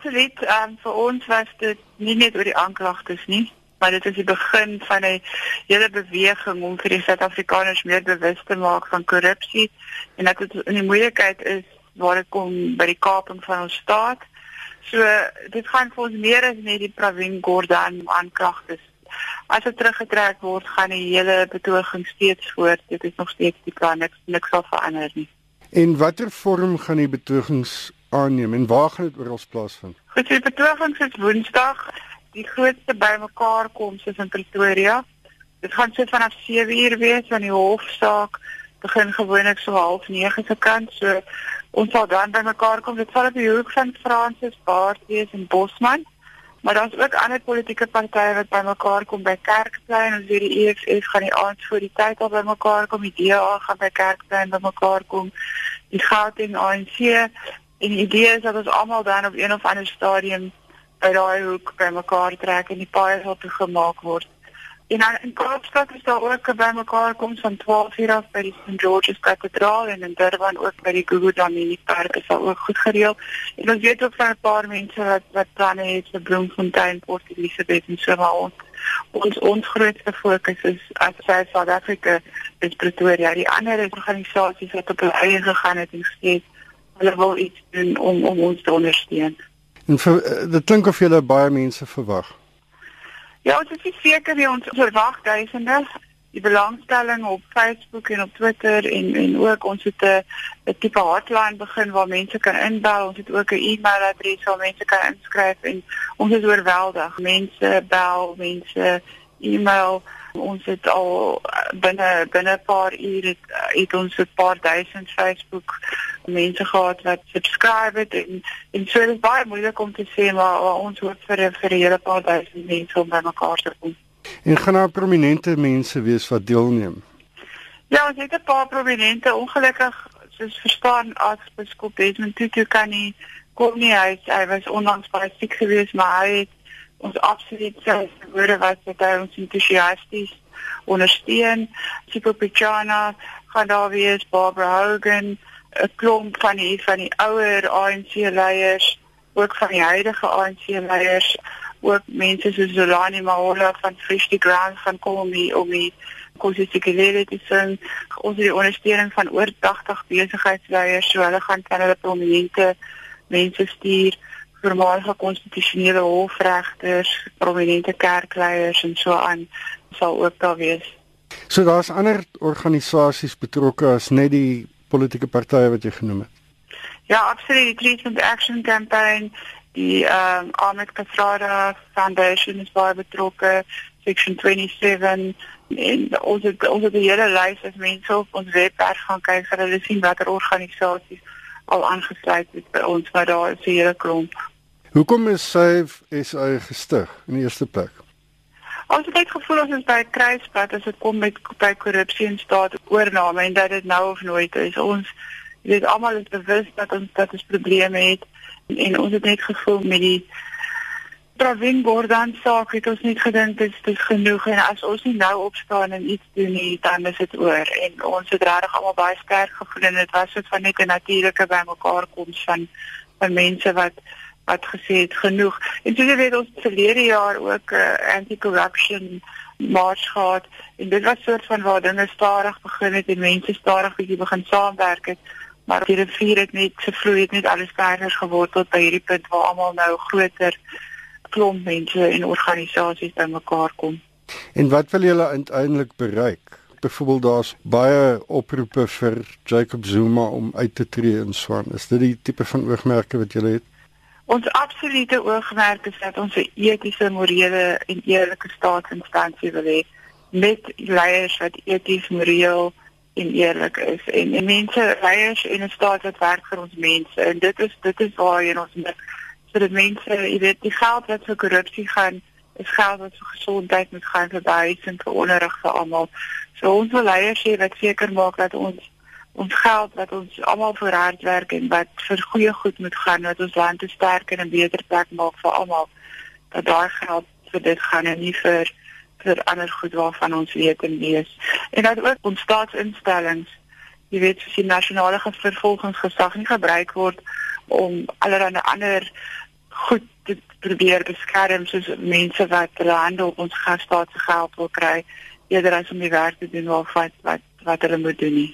absoluut. Um, vir ons was dit nie net oor die aanklagtes nie, maar dit is die begin van 'n hele beweging om vir die Suid-Afrikaners meer bewus te maak van korrupsie en dat dit die moeilikheid is waar dit kom by die kaping van ons staat. So dit gaan vir ons meer as net die Pravin Gordhan aanklagtes. As dit teruggetrek word, gaan die hele betoging steeds voort. Dit is nog steeds die plan, niks niks sal verander nie. En watter vorm gaan die betogings aanneem en waar gaan dit oral plaasvind? Goed, die betogings is Woensdag. Die grootste bymekaar koms is in Pretoria. Dit gaan so vanaf 7uur wees van die hofsaak begin gewoonlik so half 9 se kant. So ons sal dan bymekaar kom. Dit sal op die hoek van Francis Baard wees in Bosman. Maar daar's ook ander politieke partye wat bymekaar kom by Kerkplein. Ons weet die EFF gaan die aand voor die tyd al bymekaar kom. Die DA gaan by Kerkplein bymekaar kom. Die Gauteng ANC En die idee is dat ons almal dan op een of ander stadium by daai hoek bymekaar trek en die paai sal toegemaak word. En dan in Kaapstad is daar ook bymekaar kom van 12 uur af by die St George's Kathedraal en in Durban ook by die Gugu Dlamini Park is daar ook goed gereël. En ons weet ook van 'n paar mense wat wat planne het vir Bloemfontein, Port Elizabeth en so maar ons ons ons grootste fokus is as sy South Africa is Pretoria. Die ander organisasies wat op hulle eie gegaan het en gesê hulle wil iets doen om om ons te ondersteun. En vir, eh, dit klink of julle baie mense verwag. Ja, ons is seker wie ons verwag duisende. Die belangstelling op Facebook en op Twitter en en ook ons het 'n tipe hotline begin waar mense kan inbel. Ons het ook 'n e-mailadres waar mense kan inskryf en ons is oorweldig. Mense bel, mense e-mail Ons het al binne binne 'n paar ure het, het ons 'n paar duisend Facebook mense gehad wat subscribe het en en so is baie moeilik om te sê maar, maar ons hoop vir vir 'n hele paar duisend mense om by mekaar te kom. En gaan daar prominente mense wees wat deelneem? Ja, ons het 'n paar prominente ongelukkig soos verstaan as beskop Desmond Tutu kan nie kom nie hy hy was onlangs baie siek geweest maar hy het ons absoluut self woorde wat dit ons entoesiasties ondersteun. Sipo Pichana gaan daar wees, Barbara Hogan, 'n klomp van die van die ouer ANC leiers, ook van die huidige ANC leiers, ook mense soos Zolani Mahola van Fresh the Ground van kom om die konsistiekelede te sien. Ons het die ondersteuning van oor 80 besigheidsleiers, so hulle gaan kan hulle prominente mense stuur voormalige konstitusionele hofregters, prominente kerkleiers en so aan sal ook daar wees. So daar's ander organisasies betrokke as net die politieke partye wat jy genoem het. Ja, absoluut. Die Treatment Action Campaign, die ehm um, Ahmed Kasrada Foundation is baie betrokke, Section 27 en ons het ons het die hele lys van mense op ons webwerf gaan kyk vir hulle sien watter organisasies al aangesluit het by ons, maar daar is 'n hele klomp. Hoekom is sy SA gestig in die eerste plek? Ons het gevoel ons is by 'n kruispunt as dit kom met by korrupsie en staatoorname en dat dit nou of nooit is. Ons weet almal is bewus dat ons dat ons probleme het en, ons het net gevoel met die Pravin Gordhan saak het ons net gedink dit is genoeg en as ons nie nou opstaan en iets doen nie dan is dit oor en ons het regtig almal baie sterk gevoel en dit was so van net 'n natuurlike bymekaar koms van van mense wat wat gesê het genoeg. En jy weet ons verlede jaar ook 'n uh, eh, anti-corruption mars gehad en dit was soort van waar dinge stadig begin het en mense stadig bietjie begin saamwerk het. Maar die rivier het net gevloei, het net alles verder geword tot by hierdie punt waar almal nou groter klomp mense en organisasies bymekaar kom. En wat wil julle uiteindelik bereik? Byvoorbeeld daar's baie oproepe vir Jacob Zuma om uit te tree in Swan. Is dit die tipe van oogmerke wat julle het? Ons absolute oogmerk is dat ons 'n etiese, morele en eerlike staatsinstansie wil hê met leiers wat eties, moreel en eerlik is. En, en mense leiers in 'n staat wat werk vir ons mense. En dit is dit is waar jy ons met sodat mense, jy weet, die geld wat vir korrupsie gaan is geld wat vir gesondheid moet gaan vir baie en vir onderrig vir almal. So ons wil leiers hê wat seker maak dat ons ons geld wat ons almal vir hard werk en wat vir goeie goed moet gaan wat ons land te sterker en beter plek maak vir almal dat daai geld vir dit gaan en nie vir vir ander goed waarvan ons weet en lees en dat ook ons staatsinstellings jy weet soos die nasionale vervolgingsgesag nie gebruik word om allerlei ander goed te probeer beskerm soos mense wat hulle hande op ons gasstaat se geld wil kry eerder as om die werk te doen wat wat wat hulle moet doen nie.